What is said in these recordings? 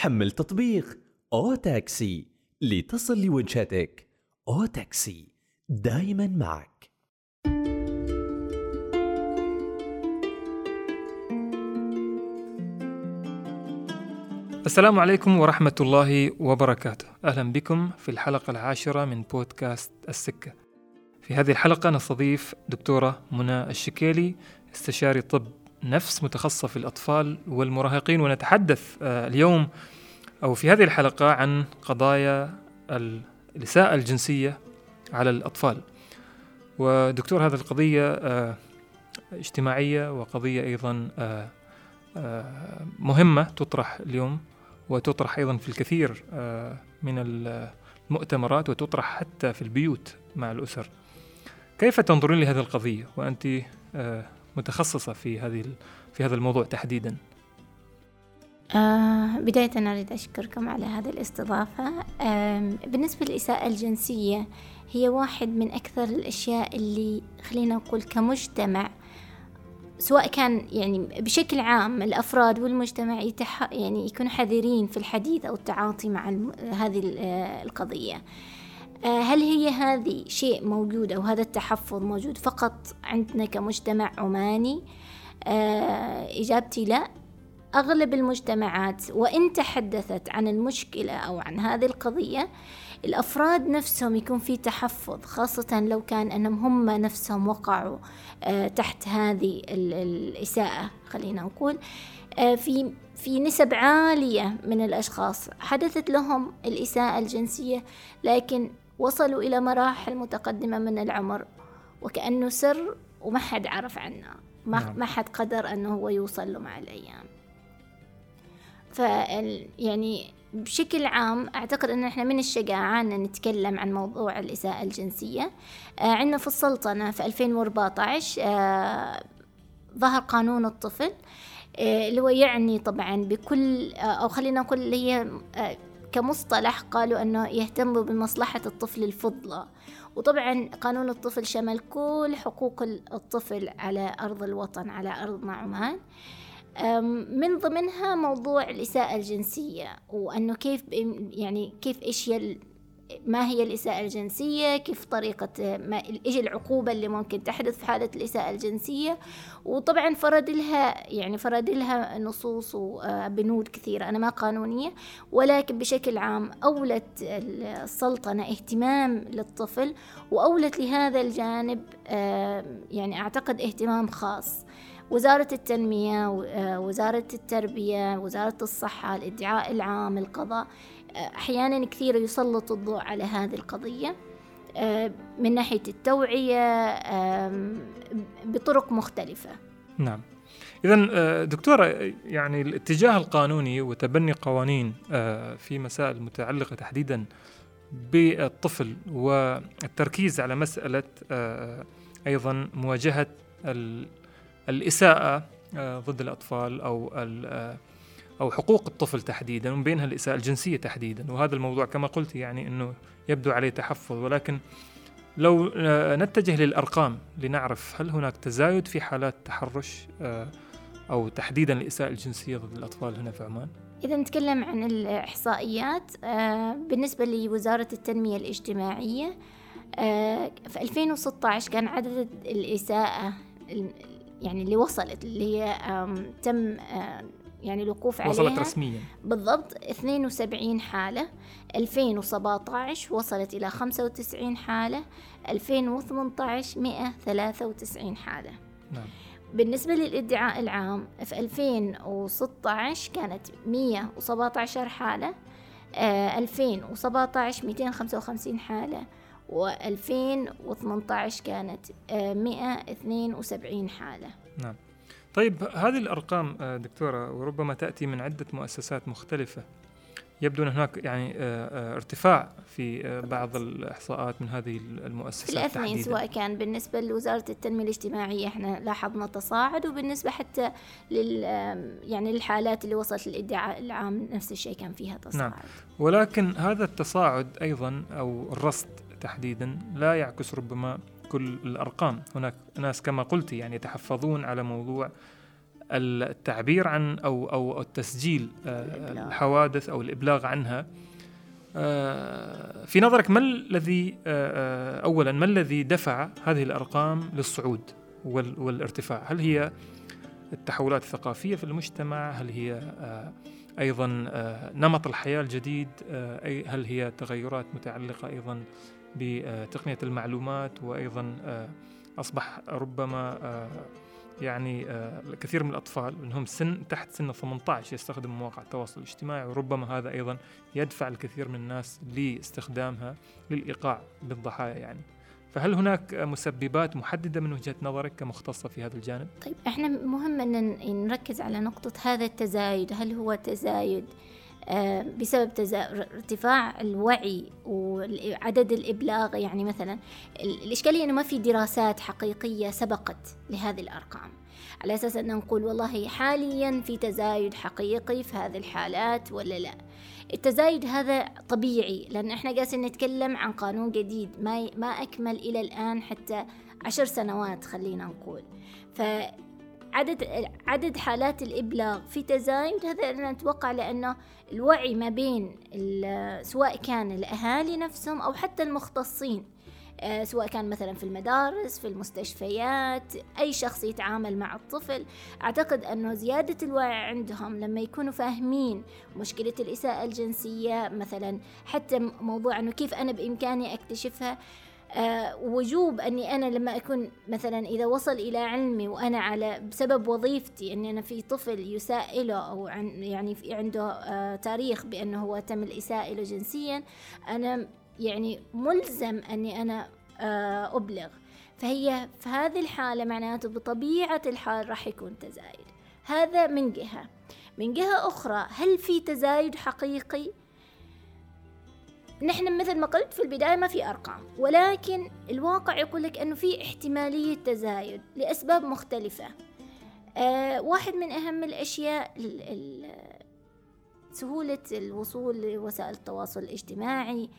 حمل تطبيق أو تاكسي لتصل لوجهتك أو تاكسي دائما معك. السلام عليكم ورحمة الله وبركاته. أهلا بكم في الحلقة العاشرة من بودكاست السكة. في هذه الحلقة نستضيف دكتورة منى الشكيلي استشاري طب نفس متخصصة في الأطفال والمراهقين ونتحدث آه، اليوم أو في هذه الحلقة عن قضايا الإساءة الجنسية على الأطفال. ودكتور هذه القضية آه، اجتماعية وقضية أيضا آه، مهمة تطرح اليوم وتطرح أيضا في الكثير من المؤتمرات وتطرح حتى في البيوت مع الأسر. كيف تنظرين لهذه القضية؟ وأنت متخصصة في هذه في هذا الموضوع تحديدا؟ آه بداية أريد أشكركم على هذه الاستضافة. آه بالنسبة للإساءة الجنسية هي واحد من أكثر الأشياء اللي خلينا نقول كمجتمع سواء كان يعني بشكل عام الأفراد والمجتمع يتح يعني يكونوا حذرين في الحديث أو التعاطي مع هذه آه، القضية. آه، هل هي هذه شيء موجود أو هذا التحفظ موجود فقط عندنا كمجتمع عماني؟ آه، إجابتي لا. أغلب المجتمعات وإن تحدثت عن المشكلة أو عن هذه القضية الأفراد نفسهم يكون في تحفظ خاصة لو كان أنهم هم نفسهم وقعوا آه، تحت هذه الإساءة خلينا نقول. في في نسب عالية من الأشخاص حدثت لهم الإساءة الجنسية لكن وصلوا إلى مراحل متقدمة من العمر وكأنه سر وما حد عرف عنه ما, نعم. ما حد قدر أنه هو يوصل له مع الأيام ف يعني بشكل عام أعتقد أن إحنا من الشجاعة أن نتكلم عن موضوع الإساءة الجنسية آه عندنا في السلطنة في 2014 آه ظهر قانون الطفل آه اللي هو يعني طبعا بكل آه أو خلينا نقول اللي هي آه كمصطلح قالوا أنه يهتم بمصلحة الطفل الفضلى وطبعا قانون الطفل شمل كل حقوق الطفل على أرض الوطن على أرضنا عمان من ضمنها موضوع الإساءة الجنسية وأنه كيف يعني كيف إيش ما هي الإساءة الجنسية كيف طريقة ما إيش العقوبة اللي ممكن تحدث في حالة الإساءة الجنسية. وطبعا فرد لها يعني فرد لها نصوص وبنود كثيرة أنا ما قانونية ولكن بشكل عام أولت السلطنة اهتمام للطفل وأولت لهذا الجانب يعني أعتقد اهتمام خاص. وزارة التنمية وزارة التربية وزارة الصحة الإدعاء العام القضاء أحيانا كثير يسلط الضوء على هذه القضية آه، من ناحية التوعية بطرق مختلفة. نعم. إذا آه، دكتورة يعني الاتجاه القانوني وتبني قوانين آه، في مسائل متعلقة تحديدا بالطفل والتركيز على مسألة أيضا مواجهة الإساءة ضد الأطفال أو أو حقوق الطفل تحديدا ومن بينها الإساءة الجنسية تحديدا وهذا الموضوع كما قلت يعني أنه يبدو عليه تحفظ ولكن لو آه، نتجه للأرقام لنعرف هل هناك تزايد في حالات تحرش آه، أو تحديدا الإساءة الجنسية ضد الأطفال هنا في عمان؟ إذا نتكلم عن الإحصائيات آه، بالنسبة لوزارة التنمية الاجتماعية في 2016 كان عدد الإساءة يعني اللي وصلت اللي هي تم يعني الوقوف عليها. وصلت رسميا. بالضبط 72 حالة. 2017 وصلت إلى 95 حالة. 2018 193 حالة. نعم. بالنسبة للإدعاء العام في 2016 كانت 117 حالة آه 2017 255 حالة و2018 كانت آه 172 حالة. نعم. طيب هذه الأرقام آه، دكتورة وربما تأتي من عدة مؤسسات مختلفة يبدو أن هناك يعني آه، آه، ارتفاع في بعض الإحصاءات من هذه المؤسسات الأثنين. سواء كان بالنسبة لوزارة التنمية الاجتماعية إحنا لاحظنا تصاعد وبالنسبة حتى لل يعني للحالات اللي وصلت للإدعاء العام نفس الشيء كان فيها تصاعد نعم. ولكن هذا التصاعد أيضا أو الرصد تحديدا لا يعكس ربما كل الأرقام هناك ناس كما قلت يعني يتحفظون على موضوع التعبير عن أو أو التسجيل الإبلاغ. الحوادث أو الإبلاغ عنها في نظرك ما الذي اولا ما الذي دفع هذه الأرقام للصعود والارتفاع؟ هل هي التحولات الثقافية في المجتمع؟ هل هي أيضا نمط الحياة الجديد؟ هل هي تغيرات متعلقة أيضا بتقنية المعلومات وأيضا أصبح ربما يعني كثير من الأطفال أنهم سن تحت سن 18 يستخدموا مواقع التواصل الاجتماعي وربما هذا أيضا يدفع الكثير من الناس لاستخدامها للإيقاع بالضحايا يعني فهل هناك مسببات محددة من وجهة نظرك كمختصة في هذا الجانب؟ طيب إحنا مهم أن نركز على نقطة هذا التزايد هل هو تزايد آه، بسبب ارتفاع الوعي وعدد الإبلاغ يعني مثلا الإشكالية أنه ما في دراسات حقيقية سبقت لهذه الأرقام. على أساس أن نقول والله حاليا في تزايد حقيقي في هذه الحالات ولا لا. التزايد هذا طبيعي لأن إحنا جالسين نتكلم عن قانون جديد ما ما أكمل إلى الآن حتى عشر سنوات خلينا نقول. ف عدد عدد حالات الإبلاغ. في تزايد هذا أنا أتوقع لأنه الوعي ما بين سواء كان الأهالي نفسهم أو حتى المختصين. آه، سواء كان مثلا في المدارس في المستشفيات أي شخص يتعامل مع الطفل. أعتقد أنه زيادة الوعي عندهم لما يكونوا فاهمين مشكلة الإساءة الجنسية مثلا حتى موضوع أنه كيف أنا بإمكاني أكتشفها. آه، وجوب أني أنا لما أكون مثلا إذا وصل إلى علمي وأنا على بسبب وظيفتي أني أنا في طفل يسائله أو عن يعني في عنده آه تاريخ بأنه هو تم الإساءة له جنسيا أنا يعني ملزم أني أنا آه أبلغ. فهي في هذه الحالة معناته بطبيعة الحال راح يكون تزايد. هذا من جهة. من جهة أخرى هل في تزايد حقيقي؟ نحن مثل ما قلت في البداية ما في أرقام ولكن الواقع يقول لك أنه في احتمالية تزايد لأسباب مختلفة. آه واحد من أهم الأشياء سهولة الوصول لوسائل التواصل الاجتماعي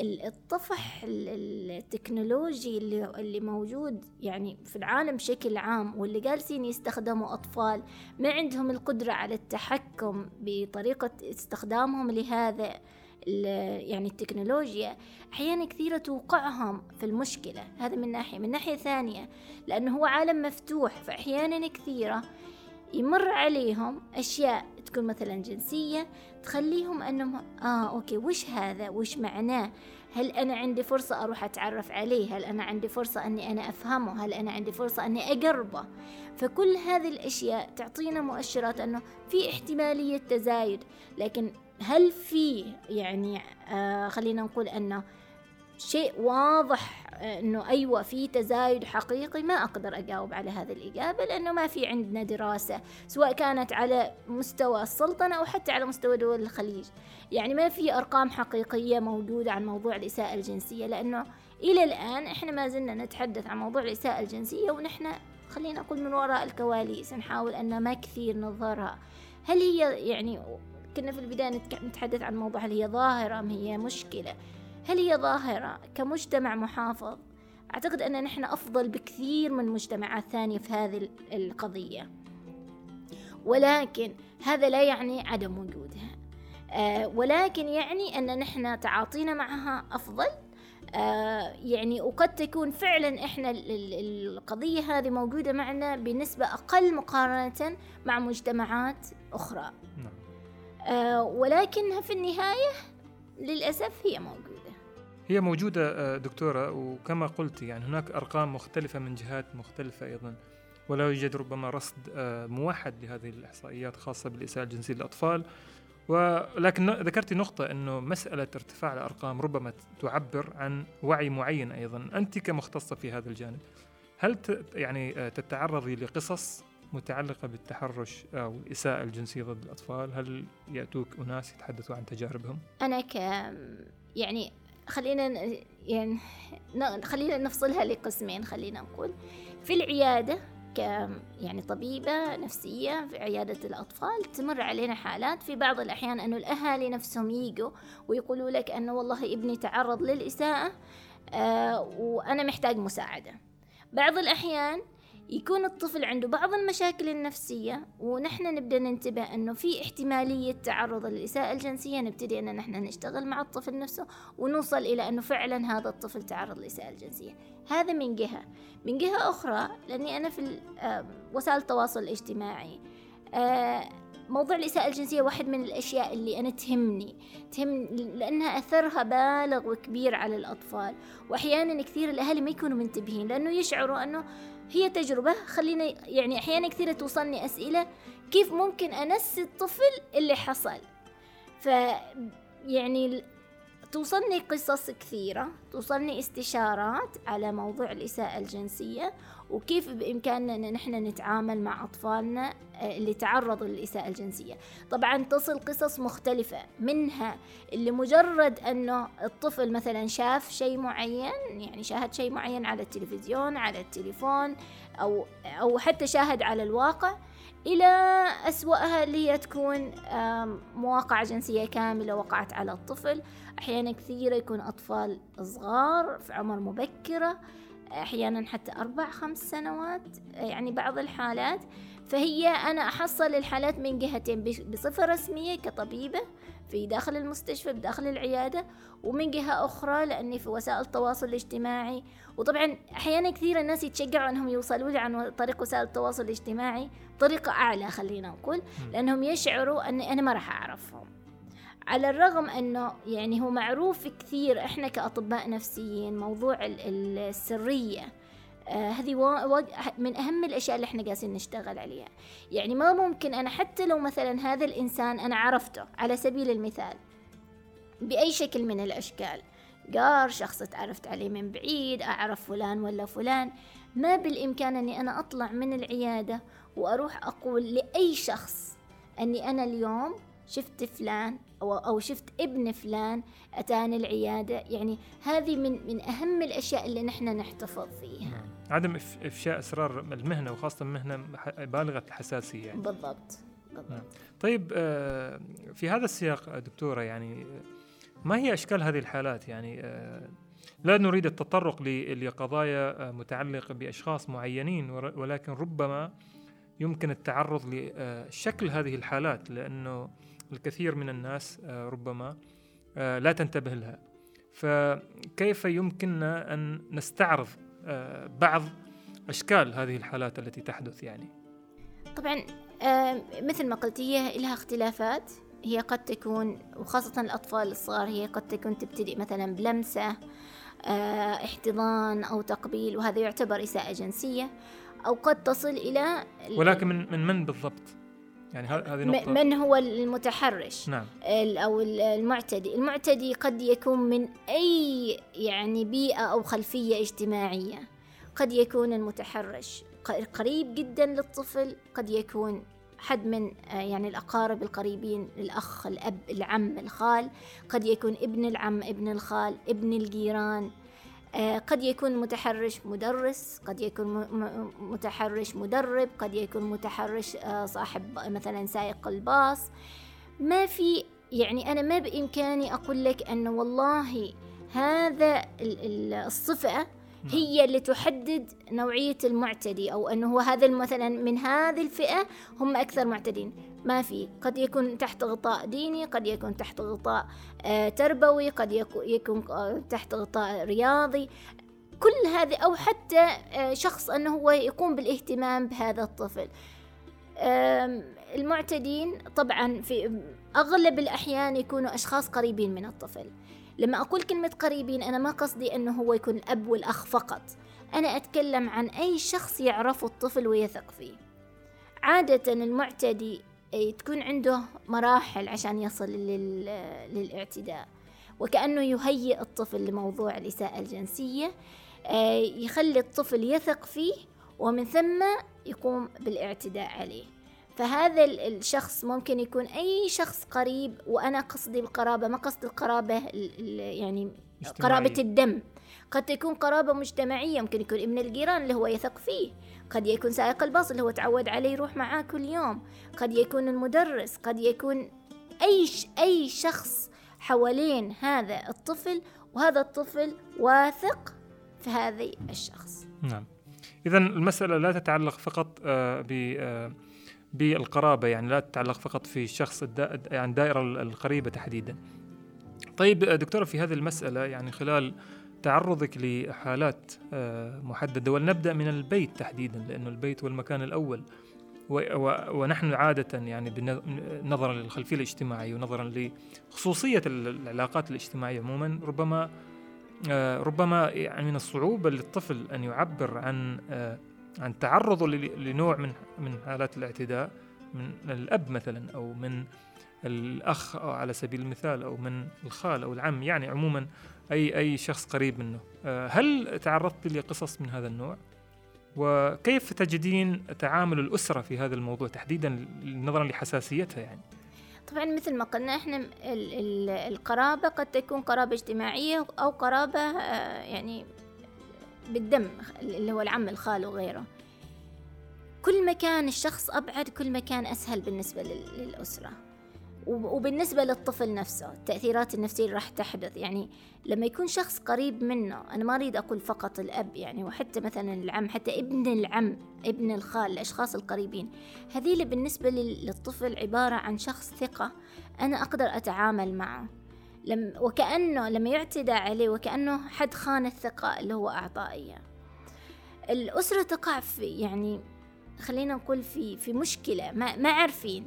الطفح التكنولوجي اللي اللي موجود يعني في العالم بشكل عام واللي جالسين يستخدموا أطفال ما عندهم القدرة على التحكم بطريقة استخدامهم لهذا. يعني التكنولوجيا أحيانا كثيرة توقعهم في المشكلة. هذا من ناحية. من ناحية ثانية لأنه هو عالم مفتوح فأحيانا كثيرة يمر عليهم أشياء تكون مثلا جنسية تخليهم أنهم آه أوكي وش هذا؟ وش معناه؟ هل أنا عندي فرصة أروح أتعرف عليه؟ هل أنا عندي فرصة أني أنا أفهمه؟ هل أنا عندي فرصة أني أقربه؟ فكل هذه الأشياء تعطينا مؤشرات أنه في احتمالية تزايد لكن هل في يعني آه خلينا نقول أنه شيء واضح أنه أيوه في تزايد حقيقي ما أقدر أجاوب على هذه الإجابة لأنه ما في عندنا دراسة سواء كانت على مستوى السلطنة أو حتى على مستوى دول الخليج. يعني ما في أرقام حقيقية موجودة عن موضوع الإساءة الجنسية لأنه إلى الآن إحنا ما زلنا نتحدث عن موضوع الإساءة الجنسية ونحن خلينا نقول من وراء الكواليس نحاول أن ما كثير نظهرها. هل هي يعني كنا في البداية نتحدث عن موضوع هل هي ظاهرة أم هي مشكلة. هل هي ظاهرة كمجتمع محافظ؟ أعتقد أن نحن أفضل بكثير من مجتمعات ثانية في هذه القضية. ولكن هذا لا يعني عدم وجودها. آه ولكن يعني أن نحن تعاطينا معها أفضل. آه يعني وقد تكون فعلا إحنا القضية هذه موجودة معنا بنسبة أقل مقارنة مع مجتمعات أخرى. نعم. آه، ولكنها في النهاية للأسف هي موجودة. هي موجودة آه، دكتورة وكما قلت يعني هناك أرقام مختلفة من جهات مختلفة أيضا ولا يوجد ربما رصد آه، موحد لهذه الإحصائيات خاصة بالإساءة الجنسية للأطفال ولكن ذكرت نقطة أنه مسألة ارتفاع الأرقام ربما تعبر عن وعي معين أيضا. أنت كمختصة في هذا الجانب هل يعني تتعرضي لقصص متعلقة بالتحرش أو الإساءة الجنسية ضد الأطفال؟ هل يأتوك أناس يتحدثوا عن تجاربهم؟ أنا ك يعني خلينا يعني خلينا نفصلها لقسمين خلينا نقول. في العيادة ك يعني طبيبة نفسية في عيادة الأطفال تمر علينا حالات في بعض الأحيان أنه الأهالي نفسهم يجوا ويقولوا لك أنه والله ابني تعرض للإساءة آه وأنا محتاج مساعدة. بعض الأحيان يكون الطفل عنده بعض المشاكل النفسية ونحن نبدأ ننتبه أنه في احتمالية تعرض للإساءة الجنسية نبتدي أن نحن نشتغل مع الطفل نفسه ونوصل إلى أنه فعلا هذا الطفل تعرض للإساءة الجنسية. هذا من جهة. من جهة أخرى لأني أنا في وسائل التواصل الاجتماعي. آه، موضوع الإساءة الجنسية واحد من الأشياء اللي أنا تهمني تهم لأنها أثرها بالغ وكبير على الأطفال. وأحيانا كثير الأهالي ما يكونوا منتبهين لأنه يشعروا أنه هي تجربة خلينا يعني أحيانا كثير توصلني أسئلة كيف ممكن أنسي الطفل اللي حصل. ف يعني توصلني قصص كثيرة توصلني استشارات على موضوع الإساءة الجنسية وكيف بإمكاننا نحن نتعامل مع أطفالنا آه، اللي تعرضوا للإساءة الجنسية. طبعا تصل قصص مختلفة منها اللي مجرد أنه الطفل مثلا شاف شيء معين يعني شاهد شيء معين على التلفزيون على التليفون أو, أو حتى شاهد على الواقع إلى أسوأها اللي هي تكون مواقع جنسية كاملة وقعت على الطفل. أحيانا كثيرة يكون أطفال صغار في عمر مبكرة أحيانا حتى أربع خمس سنوات يعني بعض الحالات. فهي أنا أحصل الحالات من جهتين بصفة رسمية كطبيبة في داخل المستشفى بداخل العيادة ومن جهة أخرى لأني في وسائل التواصل الاجتماعي. وطبعا أحيانا كثير الناس يتشجعوا أنهم يوصلوا لي عن طريق وسائل التواصل الاجتماعي طريقة أعلى خلينا نقول لأنهم يشعروا أني أنا ما راح أعرفهم. على الرغم أنه يعني هو معروف كثير إحنا كأطباء نفسيين موضوع السرية آه هذه من أهم الأشياء اللي إحنا قاعدين نشتغل عليها. يعني ما ممكن أنا حتى لو مثلا هذا الإنسان أنا عرفته على سبيل المثال بأي شكل من الأشكال قار شخص تعرفت عليه من بعيد أعرف فلان ولا فلان ما بالإمكان أني أنا أطلع من العيادة وأروح أقول لأي شخص أني أنا اليوم شفت فلان أو, أو شفت ابن فلان أتاني العيادة يعني هذه من من أهم الأشياء اللي نحن نحتفظ فيها نعم. عدم إفشاء أسرار المهنة وخاصة مهنة بالغة الحساسية يعني. بالضبط بالضبط نعم. طيب آه، في هذا السياق دكتورة يعني ما هي أشكال هذه الحالات يعني آه، لا نريد التطرق لقضايا آه، متعلقة بأشخاص معينين ولكن ربما يمكن التعرض لشكل هذه الحالات لأنه الكثير من الناس آه، ربما آه، لا تنتبه لها. فكيف يمكننا أن نستعرض آه، بعض أشكال هذه الحالات التي تحدث يعني؟ طبعا مثل ما قلت هي لها اختلافات. هي قد تكون وخاصة الأطفال الصغار هي قد تكون تبتدئ مثلا بلمسة احتضان أو تقبيل وهذا يعتبر إساءة جنسية أو قد تصل إلى ولكن من من من بالضبط؟ يعني هذه نقطة من هو المتحرش؟ نعم. أو المعتدي. المعتدي قد يكون من أي يعني بيئة أو خلفية اجتماعية. قد يكون المتحرش قريب جدا للطفل قد يكون حد من آه، يعني الأقارب القريبين الأخ الأب العم الخال. قد يكون ابن العم ابن الخال ابن الجيران. قد يكون متحرش مدرس قد يكون متحرش مدرب قد يكون متحرش آه، صاحب مثلا سائق الباص ما في يعني أنا ما بإمكاني أقول لك أنه والله هذا الصفة. هي اللي تحدد نوعية المعتدي أو أنه هو هذا مثلا من هذه الفئة هم أكثر معتدين. ما في. قد يكون تحت غطاء ديني قد يكون تحت غطاء آه، تربوي قد يكون آه، تحت غطاء رياضي. كل هذه أو حتى آه، شخص أنه هو يقوم بالاهتمام بهذا الطفل. المعتدين طبعا في أغلب الأحيان يكونوا أشخاص قريبين من الطفل. لما أقول كلمة قريبين أنا ما قصدي أنه هو يكون الأب والأخ فقط. أنا أتكلم عن أي شخص يعرف الطفل ويثق فيه. عادة المعتدي تكون عنده مراحل عشان يصل للاعتداء. وكأنه يهيئ الطفل لموضوع الإساءة الجنسية آه، يخلي الطفل يثق فيه ومن ثم يقوم بالإعتداء عليه. فهذا الشخص ممكن يكون أي شخص قريب وأنا قصدي القرابة ما قصدي القرابة يعني قرابة الدم. قد تكون قرابة مجتمعية ممكن يكون ابن الجيران اللي هو يثق فيه. قد يكون سائق الباص اللي هو تعود عليه يروح معاه كل يوم. قد يكون المدرس قد يكون أي أي شخص حوالين هذا الطفل وهذا الطفل واثق في هذا الشخص. نعم. إذا المسألة لا تتعلق فقط آه، ب آه، بالقرابة يعني لا تتعلق فقط في الشخص الدا يعني الدائرة القريبة تحديدا. طيب دكتورة في هذه المسألة يعني خلال تعرضك لحالات محددة ولنبدأ من البيت تحديدا لأنه البيت هو المكان الأول. ونحن عادة يعني نظرا للخلفية الاجتماعية ونظرا لخصوصية العلاقات الاجتماعية عموما. ربما آه، ربما يعني من الصعوبة للطفل أن يعبر عن آه، عن تعرضه لنوع من من حالات الاعتداء من الأب مثلا أو من الأخ أو على سبيل المثال أو من الخال أو العم يعني عموما أي أي شخص قريب منه هل تعرضت لقصص من هذا النوع؟ وكيف تجدين تعامل الأسرة في هذا الموضوع تحديدا نظرا لحساسيتها يعني طبعا مثل ما قلنا إحنا ال ال القرابة قد تكون قرابة اجتماعية أو قرابة آه، يعني بالدم اللي هو العم الخال وغيره. كل ما كان الشخص أبعد كل ما كان أسهل بالنسبة للأسرة. وبالنسبة للطفل نفسه التأثيرات النفسية اللي راح تحدث. يعني لما يكون شخص قريب منه أنا ما أريد أقول فقط الأب يعني وحتى مثلا العم حتى ابن العم ابن الخال الأشخاص القريبين. هذه بالنسبة للطفل عبارة عن شخص ثقة أنا أقدر أتعامل معه. لم وكأنه لما يعتدى عليه وكأنه حد خان الثقة اللي هو أعطاه إياه الأسرة تقع في يعني خلينا نقول في في مشكلة ما, ما عارفين.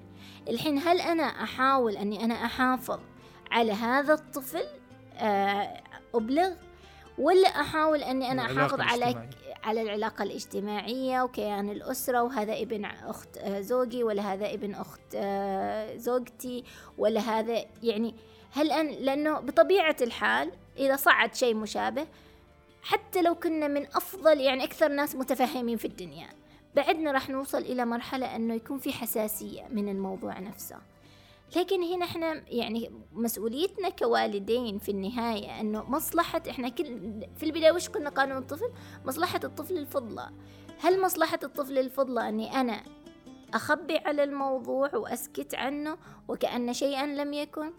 الحين هل أنا أحاول أني أنا أحافظ على هذا الطفل؟ آه، أبلغ؟ ولا أحاول أني أنا أحافظ على على العلاقة الاجتماعية وكيان الأسرة وهذا ابن أخت آه، زوجي ولا هذا ابن أخت آه، زوجتي ولا هذا يعني هل أن لأنه بطبيعة الحال إذا صعد شيء مشابه حتى لو كنا من أفضل يعني أكثر ناس متفهمين في الدنيا بعدنا راح نوصل إلى مرحلة أنه يكون في حساسية من الموضوع نفسه. لكن هنا إحنا يعني مسؤوليتنا كوالدين في النهاية أنه مصلحة إحنا كل في البداية وش قلنا قانون الطفل؟ مصلحة الطفل الفضلى هل مصلحة الطفل الفضلى أني أنا أخبي على الموضوع وأسكت عنه وكأن شيئا لم يكن؟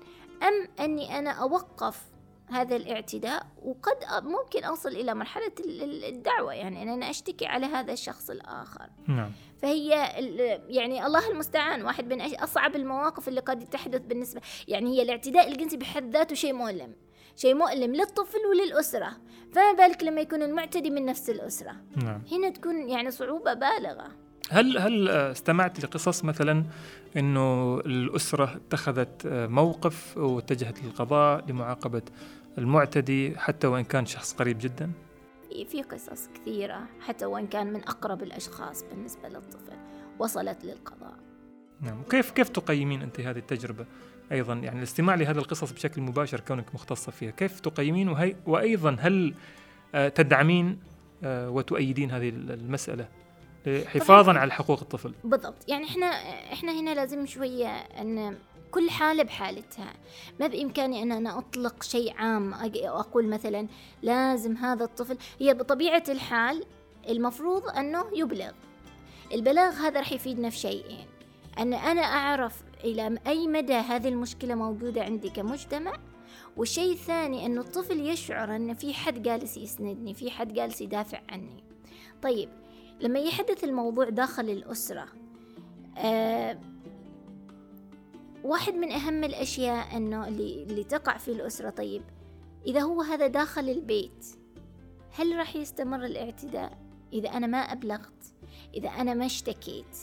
أم أني أنا أوقف هذا الاعتداء وقد ممكن أوصل إلى مرحلة الدعوة يعني أن أنا أشتكي على هذا الشخص الآخر نعم. فهي يعني الله المستعان واحد من أصعب المواقف اللي قد تحدث بالنسبة يعني هي الاعتداء الجنسي بحد ذاته شيء مؤلم شيء مؤلم للطفل وللأسرة فما بالك لما يكون المعتدي من نفس الأسرة نعم. هنا تكون يعني صعوبة بالغة هل هل استمعت لقصص مثلا إنه الأسرة اتخذت موقف واتجهت للقضاء لمعاقبة المعتدي حتى وإن كان شخص قريب جدا؟ في قصص كثيرة حتى وإن كان من أقرب الأشخاص بالنسبة للطفل وصلت للقضاء. نعم. كيف كيف تقيمين أنت هذه التجربة أيضا؟ يعني الاستماع لهذه القصص بشكل مباشر كونك مختصة فيها كيف تقيمين؟ وهي وأيضا هل تدعمين وتؤيدين هذه المسألة؟ حفاظا على حقوق الطفل. بالضبط. يعني إحنا إحنا هنا لازم شوية إن كل حالة بحالتها. ما بإمكاني أن أنا أطلق شيء عام أقول مثلا لازم هذا الطفل. هي بطبيعة الحال المفروض أنه يبلغ. البلاغ هذا رح يفيدنا في شيئين. أن أنا أعرف إلى أي مدى هذه المشكلة موجودة عندي كمجتمع. والشيء الثاني أنه الطفل يشعر أن في حد جالس يسندني في حد جالس يدافع عني. طيب لما يحدث الموضوع داخل الأسرة آه واحد من أهم الأشياء أنه اللي, اللي تقع في الأسرة طيب إذا هو هذا داخل البيت هل راح يستمر الاعتداء؟ إذا أنا ما أبلغت إذا أنا ما اشتكيت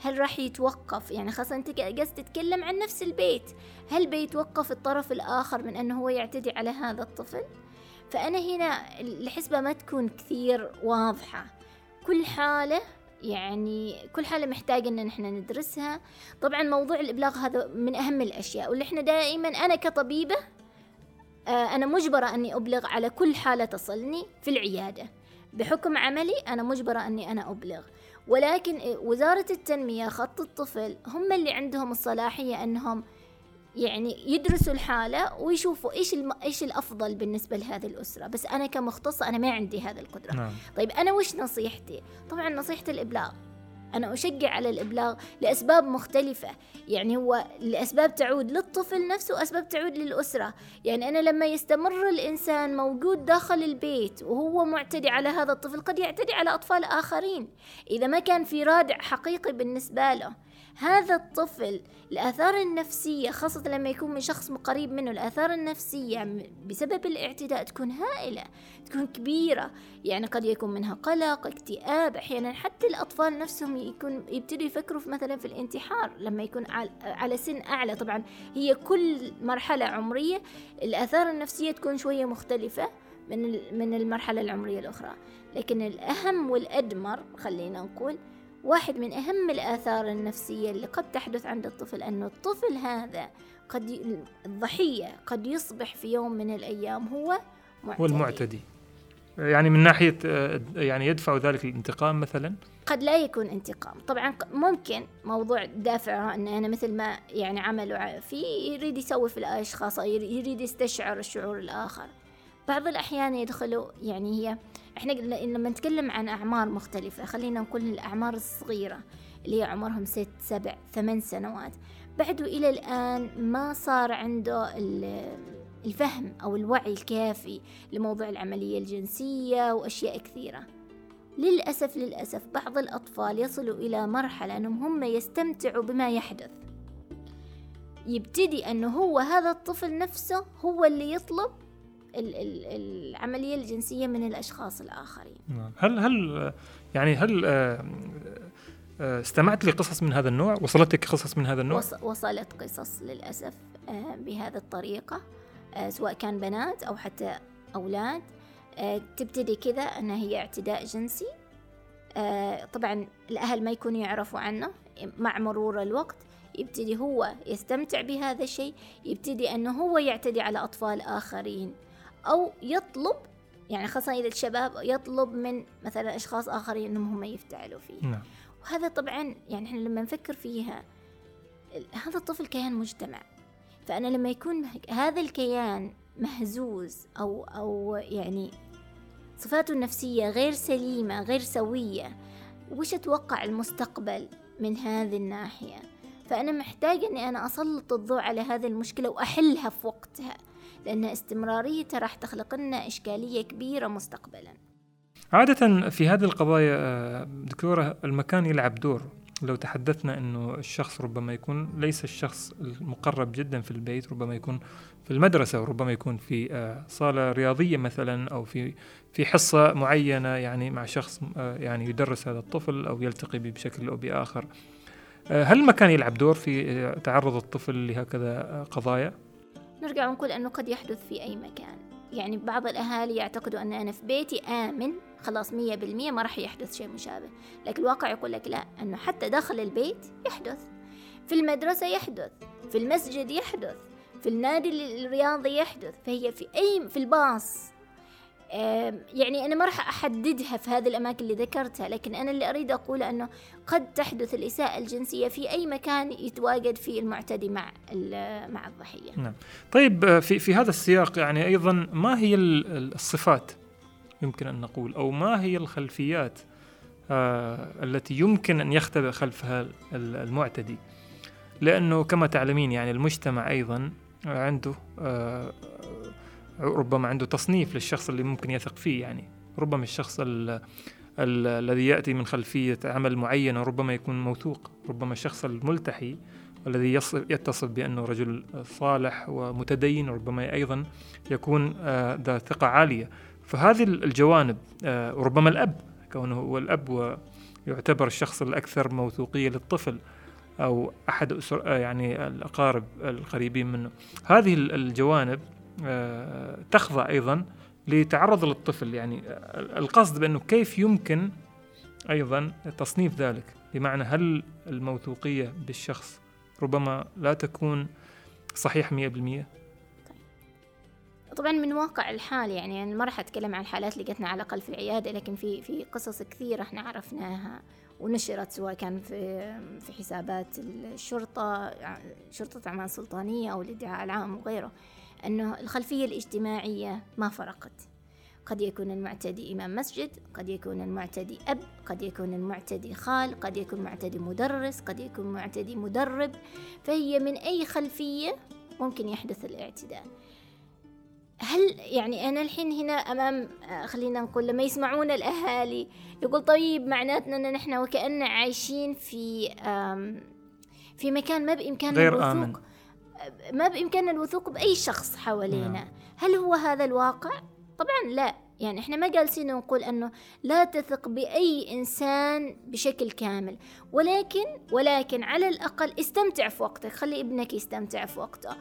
هل راح يتوقف؟ يعني خاصة أنت قصد تتكلم عن نفس البيت هل بيتوقف الطرف الآخر من أنه هو يعتدي على هذا الطفل؟ فأنا هنا الحسبة ما تكون كثير واضحة. كل حالة يعني كل حالة محتاجة إن إحنا ندرسها. طبعا موضوع الإبلاغ هذا من أهم الأشياء واللي إحنا دائما أنا كطبيبة آه، أنا مجبرة أني أبلغ على كل حالة تصلني في العيادة. بحكم عملي أنا مجبرة أني أنا أبلغ. ولكن وزارة التنمية خط الطفل هم اللي عندهم الصلاحية أنهم يعني يدرسوا الحالة ويشوفوا إيش الم... إيش الأفضل بالنسبة لهذه الأسرة. بس أنا كمختصة أنا ما عندي هذه القدرة. نعم. طيب أنا وش نصيحتي؟ طبعا نصيحة الإبلاغ. أنا أشجع على الإبلاغ لأسباب مختلفة. يعني هو الأسباب تعود للطفل نفسه وأسباب تعود للأسرة. يعني أنا لما يستمر الإنسان موجود داخل البيت وهو معتدي على هذا الطفل قد يعتدي على أطفال آخرين. إذا ما كان في رادع حقيقي بالنسبة له هذا الطفل الآثار النفسية خاصة لما يكون من شخص قريب منه الآثار النفسية بسبب الاعتداء تكون هائلة تكون كبيرة. يعني قد يكون منها قلق اكتئاب أحيانا حتى الأطفال نفسهم يكون يبتدوا يفكروا في مثلا في الانتحار لما يكون على سن أعلى. طبعا هي كل مرحلة عمرية الآثار النفسية تكون شوية مختلفة من من المرحلة العمرية الأخرى. لكن الأهم والأدمر خلينا نقول واحد من أهم الآثار النفسية اللي قد تحدث عند الطفل أنه الطفل هذا قد ي... الضحية قد يصبح في يوم من الأيام هو معتدي. هو المعتدي. يعني من ناحية آه، يعني يدفع ذلك الانتقام مثلا؟ قد لا يكون انتقام. طبعا ممكن موضوع دافع أن أنا مثل ما يعني عملوا فيه يريد يسوي في الأشخاص يريد يستشعر الشعور الآخر. بعض الأحيان يدخلوا يعني هي إحنا لما نتكلم عن أعمار مختلفة خلينا نقول الأعمار الصغيرة اللي هي عمرهم ست سبع ثمان سنوات بعده إلى الآن ما صار عنده الفهم أو الوعي الكافي لموضوع العملية الجنسية وأشياء كثيرة. للأسف للأسف بعض الأطفال يصلوا إلى مرحلة أنهم هم يستمتعوا بما يحدث. يبتدي أنه هو هذا الطفل نفسه هو اللي يطلب العملية الجنسية من الأشخاص الآخرين. نعم. هل هل يعني هل آه، آه، استمعت لقصص من هذا النوع؟ وصلتك قصص من هذا النوع؟ وصلت قصص للأسف آه، بهذه الطريقة سواء كان بنات أو حتى أولاد. تبتدي كذا أنها هي اعتداء جنسي. طبعا الأهل ما يكونوا يعرفوا عنه مع مرور الوقت. يبتدي هو يستمتع بهذا الشيء يبتدي أنه هو يعتدي على أطفال آخرين. أو يطلب يعني خاصة إذا الشباب يطلب من مثلا أشخاص آخرين أنهم هم يفتعلوا فيه. نعم. وهذا طبعا يعني إحنا لما نفكر فيها هذا الطفل كيان مجتمع. فأنا لما يكون هذا الكيان مهزوز أو أو يعني صفاته النفسية غير سليمة غير سوية وش أتوقع المستقبل من هذه الناحية؟ فأنا محتاجة أني أنا أسلط الضوء على هذه المشكلة وأحلها في وقتها. لأن استمراريتها راح تخلق لنا إشكالية كبيرة مستقبلا. عادة في هذه القضايا آه، دكتورة المكان يلعب دور. لو تحدثنا إنه الشخص ربما يكون ليس الشخص المقرب جدا في البيت ربما يكون في المدرسة وربما يكون في آه، صالة رياضية مثلا أو في في حصة معينة يعني مع شخص آه، يعني يدرس هذا الطفل أو يلتقي به بشكل أو بآخر. هل المكان يلعب دور في تعرض الطفل لهكذا قضايا؟ نرجع ونقول أنه قد يحدث في أي مكان. يعني بعض الأهالي يعتقدوا أن أنا في بيتي آمن خلاص مية بالمية ما راح يحدث شيء مشابه. لكن الواقع يقول لك لا أنه حتى داخل البيت يحدث. في المدرسة يحدث في المسجد يحدث في النادي الرياضي يحدث. فهي في أي في الباص يعني أنا ما راح أحددها في هذه الأماكن اللي ذكرتها لكن أنا اللي أريد أقوله أنه قد تحدث الإساءة الجنسية في أي مكان يتواجد فيه المعتدي مع مع الضحية. نعم. طيب آه، في في هذا السياق يعني أيضا ما هي الصفات يمكن أن نقول أو ما هي الخلفيات آه التي يمكن أن يختبئ خلفها المعتدي؟ لأنه كما تعلمين يعني المجتمع أيضا عنده آه ربما عنده تصنيف للشخص اللي ممكن يثق فيه يعني ربما الشخص الذي يأتي من خلفية عمل معينة ربما يكون موثوق ربما الشخص الملتحي الذي يتصف بأنه رجل صالح ومتدين ربما أيضا يكون آه، ذا ثقة عالية. فهذه الجوانب آه، ربما الأب كونه هو الأب ويعتبر الشخص الأكثر موثوقية للطفل أو أحد أسر آه، يعني الأقارب القريبين منه. هذه الجوانب تخضع أيضا لتعرض للطفل. يعني القصد بأنه كيف يمكن أيضا تصنيف ذلك؟ بمعنى هل الموثوقية بالشخص ربما لا تكون صحيح مئة بالمئة طبعا من واقع الحال يعني أنا ما راح أتكلم عن الحالات اللي جتنا على الأقل في العيادة لكن في في قصص كثيرة إحنا عرفناها ونشرت سواء كان في في حسابات الشرطة شرطة أعمال سلطانية أو الإدعاء العام وغيره. أنه الخلفية الاجتماعية ما فرقت. قد يكون المعتدي إمام مسجد قد يكون المعتدي أب قد يكون المعتدي خال قد يكون معتدي مدرس قد يكون معتدي مدرب. فهي من أي خلفية ممكن يحدث الاعتداء. هل يعني أنا الحين هنا أمام آه، خلينا نقول لما يسمعون الأهالي يقول طيب معناتنا أن نحن وكأن عايشين في في مكان ما بإمكاننا غير الوثوق. آمن. ما بإمكاننا الوثوق بأي شخص حوالينا. نعم. هل هو هذا الواقع؟ طبعا لا. يعني إحنا ما جالسين نقول أنه لا تثق بأي إنسان بشكل كامل. ولكن ولكن على الأقل استمتع في وقتك. خلي ابنك يستمتع في وقته.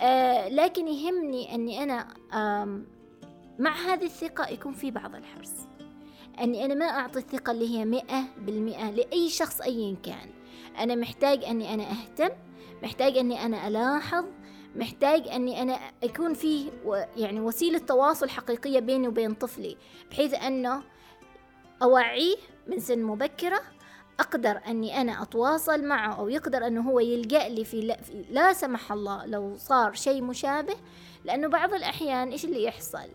آه لكن يهمني أني أنا مع هذه الثقة يكون في بعض الحرص. أني أنا ما أعطي الثقة اللي هي مئة بالمئة لأي شخص أيا كان. أنا محتاج أني أنا أهتم محتاج أني أنا ألاحظ محتاج أني أنا يكون في يعني وسيلة تواصل حقيقية بيني وبين طفلي بحيث أنه أوعيه من سن مبكرة أقدر أني أنا أتواصل معه أو يقدر أنه هو يلجأ لي في لا, في لا سمح الله لو صار شيء مشابه. لأنه بعض الأحيان إيش اللي يحصل؟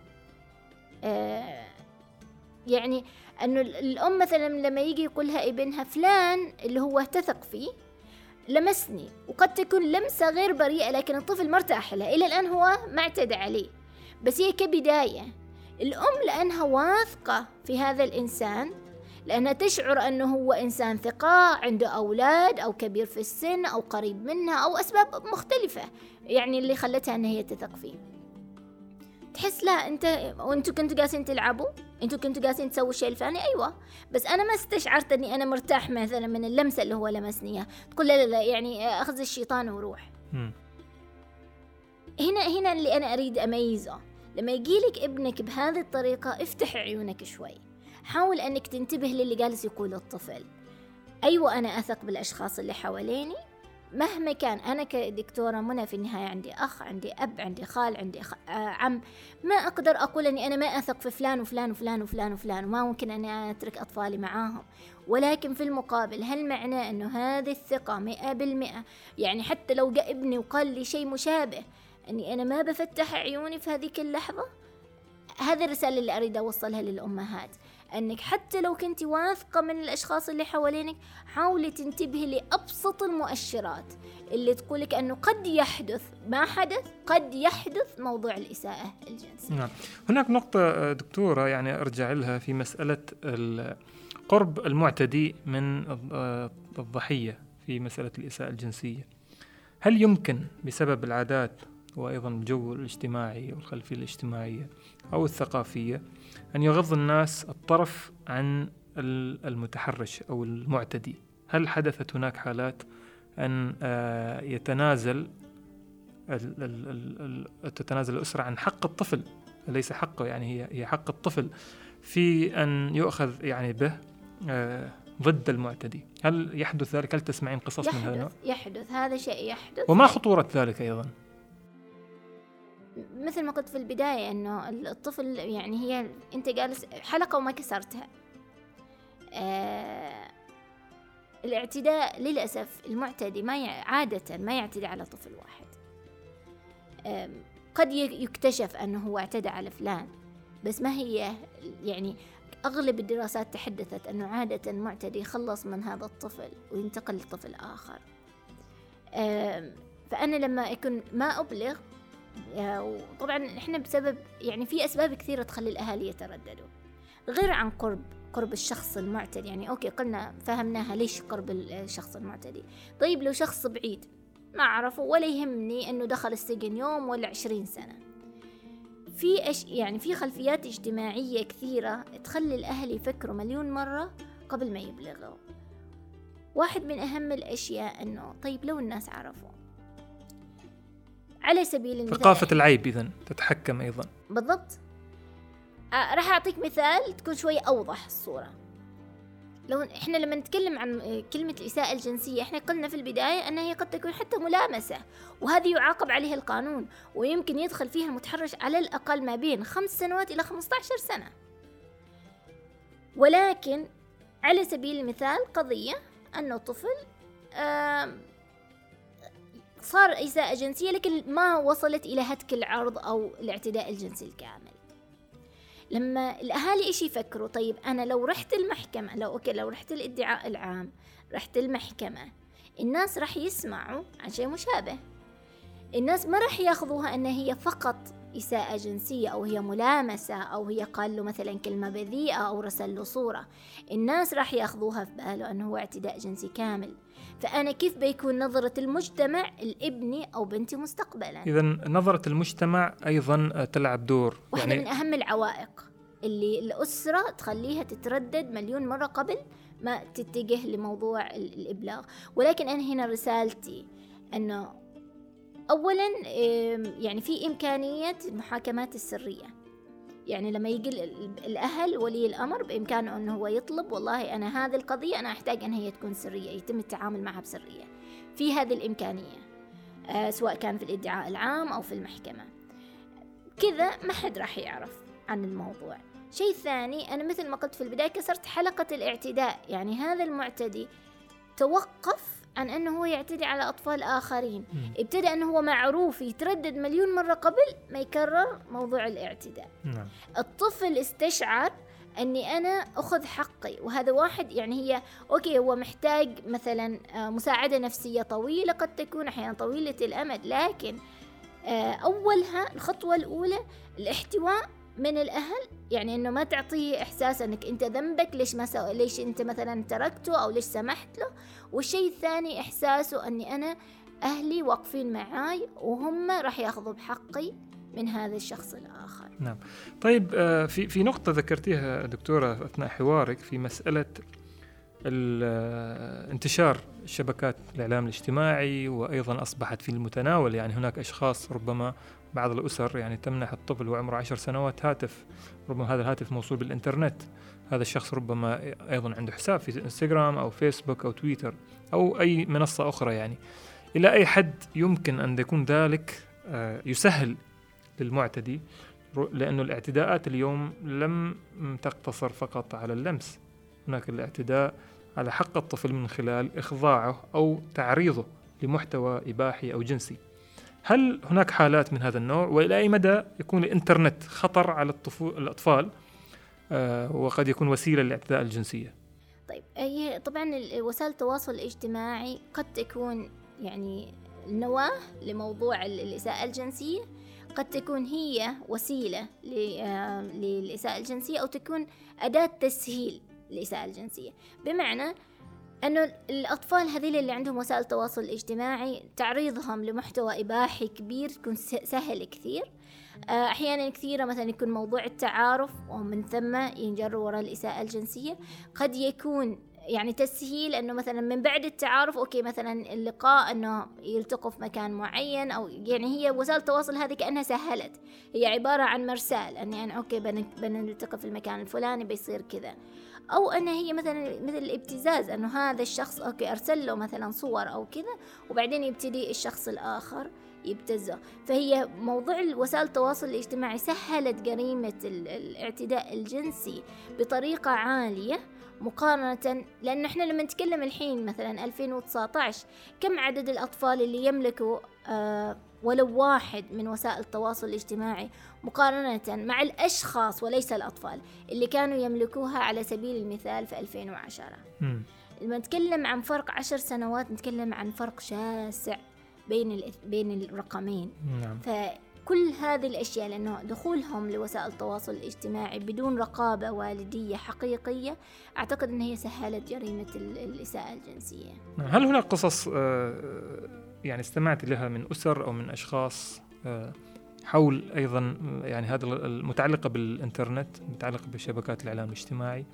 آه يعني أنه الأم مثلا لما يجي يقولها ابنها فلان اللي هو تثق فيه لمسني وقد تكون لمسة غير بريئة لكن الطفل مرتاح لها إلى الآن هو ما اعتدى عليه. بس هي كبداية. الأم لأنها واثقة في هذا الإنسان لأنها تشعر أنه هو إنسان ثقة عنده أولاد أو كبير في السن أو قريب منها أو أسباب مختلفة يعني اللي خلتها أن هي تثق فيه. تحس لا أنت وانتوا كنتوا جالسين تلعبوا؟ أنتوا كنتوا جالسين تسووا الشيء الفلاني أيوه. بس أنا ما استشعرت إني أنا مرتاح مثلا من اللمسة اللي هو لمسني إياها. تقول لا لا لا يعني أخذ الشيطان وروح. هنا هنا اللي أنا أريد أميزه. لما يجيلك ابنك بهذه الطريقة افتح عيونك شوي. حاول إنك تنتبه للي جالس يقوله الطفل. أيوه أنا أثق بالأشخاص اللي حواليني. مهما كان أنا كدكتورة منى في النهاية عندي أخ عندي أب عندي خال عندي خ... آه عم ما أقدر أقول أني أنا ما أثق في فلان وفلان وفلان وفلان وفلان وما ممكن أني أترك أطفالي معاهم. ولكن في المقابل هل معناه أنه هذه الثقة مئة بالمئة؟ يعني حتى لو جاء ابني وقال لي شيء مشابه أني أنا ما بفتح عيوني في هذيك اللحظة؟ هذه الرسالة اللي أريد أوصلها للأمهات أنك حتى لو كنت واثقة من الأشخاص اللي حوالينك حاولي تنتبهي لأبسط المؤشرات اللي تقولك أنه قد يحدث ما حدث قد يحدث موضوع الإساءة الجنسية. نعم. هناك نقطة دكتورة يعني أرجع لها في مسألة قرب المعتدي من الضحية في مسألة الإساءة الجنسية. هل يمكن بسبب العادات وأيضا الجو الاجتماعي والخلفية الاجتماعية أو الثقافية أن يغض الناس الطرف عن المتحرش أو المعتدي. هل حدثت هناك حالات أن آه، يتنازل تتنازل الأسرة عن حق الطفل؟ ليس حقه يعني هي هي حق الطفل. في أن يؤخذ يعني به آه، ضد المعتدي. هل يحدث ذلك؟ هل تسمعين قصص يحدث من هذا يحدث هذا شيء يحدث. وما خطورة ذلك أيضا؟ مثل ما قلت في البداية إنه الطفل يعني هي أنت جالس حلقة وما كسرتها. آه الاعتداء للأسف المعتدي ما عادة ما يعتدي على طفل واحد. آه قد يكتشف أنه هو اعتدى على فلان بس ما هي يعني أغلب الدراسات تحدثت أنه عادة المعتدي يخلص من هذا الطفل وينتقل لطفل آخر. فأنا لما أكون ما أبلغ وطبعا إحنا بسبب يعني في أسباب كثيرة تخلي الأهالي يترددوا. غير عن قرب قرب الشخص المعتدي يعني أوكي قلنا فهمناها ليش قرب الشخص المعتدي. طيب لو شخص بعيد ما أعرفه ولا يهمني إنه دخل السجن يوم ولا عشرين سنة. في أش... يعني في خلفيات اجتماعية كثيرة تخلي الأهل يفكروا مليون مرة قبل ما يبلغوا. واحد من أهم الأشياء إنه طيب لو الناس عرفوا؟ على سبيل المثال. ثقافة العيب إذا تتحكم أيضا. بالضبط. آه راح أعطيك مثال تكون شوي أوضح الصورة. لو إحنا لما نتكلم عن كلمة الإساءة الجنسية إحنا قلنا في البداية أنها هي قد تكون حتى ملامسة وهذه يعاقب عليها القانون ويمكن يدخل فيها المتحرش على الأقل ما بين خمس سنوات إلى 15 سنة. ولكن على سبيل المثال قضية أنه طفل صار إساءة جنسية لكن ما وصلت إلى هتك العرض أو الاعتداء الجنسي الكامل. لما الأهالي إيش يفكروا؟ طيب أنا لو رحت المحكمة لو أوكي لو رحت الإدعاء العام رحت المحكمة الناس راح يسمعوا عن شيء مشابه. الناس ما راح ياخذوها أن هي فقط إساءة جنسية أو هي ملامسة أو هي قال له مثلا كلمة بذيئة أو رسل له صورة. الناس راح ياخذوها في باله أنه هو اعتداء جنسي كامل. فأنا كيف بيكون نظرة المجتمع لابني أو بنتي مستقبلا؟ إذا نظرة المجتمع أيضا تلعب دور واحدة يعني من أهم العوائق اللي الأسرة تخليها تتردد مليون مرة قبل ما تتجه لموضوع الإبلاغ. ولكن أنا هنا رسالتي أنه أولا يعني في إمكانية المحاكمات السرية. يعني لما يجي الأهل ولي الأمر بإمكانه أنه هو يطلب والله أنا هذه القضية أنا أحتاج أن هي تكون سرية يتم التعامل معها بسرية. في هذه الإمكانية آه سواء كان في الإدعاء العام أو في المحكمة. كذا ما حد راح يعرف عن الموضوع. شيء ثاني أنا مثل ما قلت في البداية كسرت حلقة الاعتداء. يعني هذا المعتدي توقف عن أنه هو يعتدي على أطفال آخرين. ابتدأ أنه هو معروف يتردد مليون مرة قبل ما يكرر موضوع الاعتداء. نعم. الطفل استشعر أني أنا أخذ حقي وهذا واحد يعني هي okay هو محتاج مثلا آه، مساعدة نفسية طويلة قد تكون أحيانا طويلة الأمد لكن آه، أولها الخطوة الأولى الاحتواء من الأهل؟ يعني إنه ما تعطيه إحساس إنك أنت ذنبك ليش ما سو... ليش أنت مثلا تركته أو ليش سمحت له. والشيء الثاني إحساسه إني أنا أهلي واقفين معاي وهم راح يأخذوا بحقي من هذا الشخص الآخر. نعم. طيب آه، في في نقطة ذكرتيها دكتورة أثناء حوارك في مسألة آه، انتشار شبكات الإعلام الاجتماعي وأيضا أصبحت في المتناول يعني هناك أشخاص ربما بعض الأسر يعني تمنح الطفل وعمره عشر سنوات هاتف. ربما هذا الهاتف موصول بالإنترنت. هذا الشخص ربما أيضا عنده حساب في إنستغرام أو فيسبوك أو تويتر أو أي منصة أخرى يعني. إلى أي حد يمكن أن يكون ذلك آه، يسهل للمعتدي لأن الاعتداءات اليوم لم تقتصر فقط على اللمس. هناك الاعتداء على حق الطفل من خلال إخضاعه أو تعريضه لمحتوى إباحي أو جنسي. هل هناك حالات من هذا النوع؟ وإلى أي مدى يكون الإنترنت خطر على الأطفال؟ آه وقد يكون وسيلة للاعتداء الجنسية. طيب هي طبعا وسائل التواصل الاجتماعي قد تكون يعني النواه لموضوع الإساءة الجنسية قد تكون هي وسيلة آه، للإساءة الجنسية أو تكون أداة تسهيل الاساءه الجنسية. بمعنى أنه الأطفال هذيل اللي عندهم وسائل التواصل الاجتماعي تعريضهم لمحتوى إباحي كبير يكون سهل كثير. آه، أحيانا كثيرة مثلا يكون موضوع التعارف ومن ثم ينجروا وراء الإساءة الجنسية. قد يكون يعني تسهيل أنه مثلا من بعد التعارف أوكي مثلا اللقاء أنه يلتقوا في مكان معين أو يعني هي وسائل التواصل هذه كأنها سهلت. هي عبارة عن مرسال أني أنا okay بنلتقي في المكان الفلاني بيصير كذا. أو أن هي مثلا مثل الابتزاز أنه هذا الشخص okay أرسل له مثلا صور أو كذا وبعدين يبتدي الشخص الآخر يبتزه. فهي موضوع وسائل التواصل الاجتماعي سهلت جريمة الاعتداء الجنسي بطريقة عالية مقارنة لأن إحنا لما نتكلم الحين مثلا 2019 كم عدد الأطفال اللي يملكوا آه ولو واحد من وسائل التواصل الاجتماعي مقارنة مع الأشخاص وليس الأطفال اللي كانوا يملكوها على سبيل المثال في 2010 لما نتكلم عن فرق عشر سنوات نتكلم عن فرق شاسع بين بين الرقمين نعم. فكل هذه الأشياء لأنه دخولهم لوسائل التواصل الاجتماعي بدون رقابة والدية حقيقية أعتقد أن هي سهلت جريمة الإساءة الجنسية نعم. هل هناك قصص آه، يعني استمعت لها من أسر أو من أشخاص آه، حول أيضا يعني هذا المتعلقة بالإنترنت متعلقة بشبكات الإعلام الاجتماعي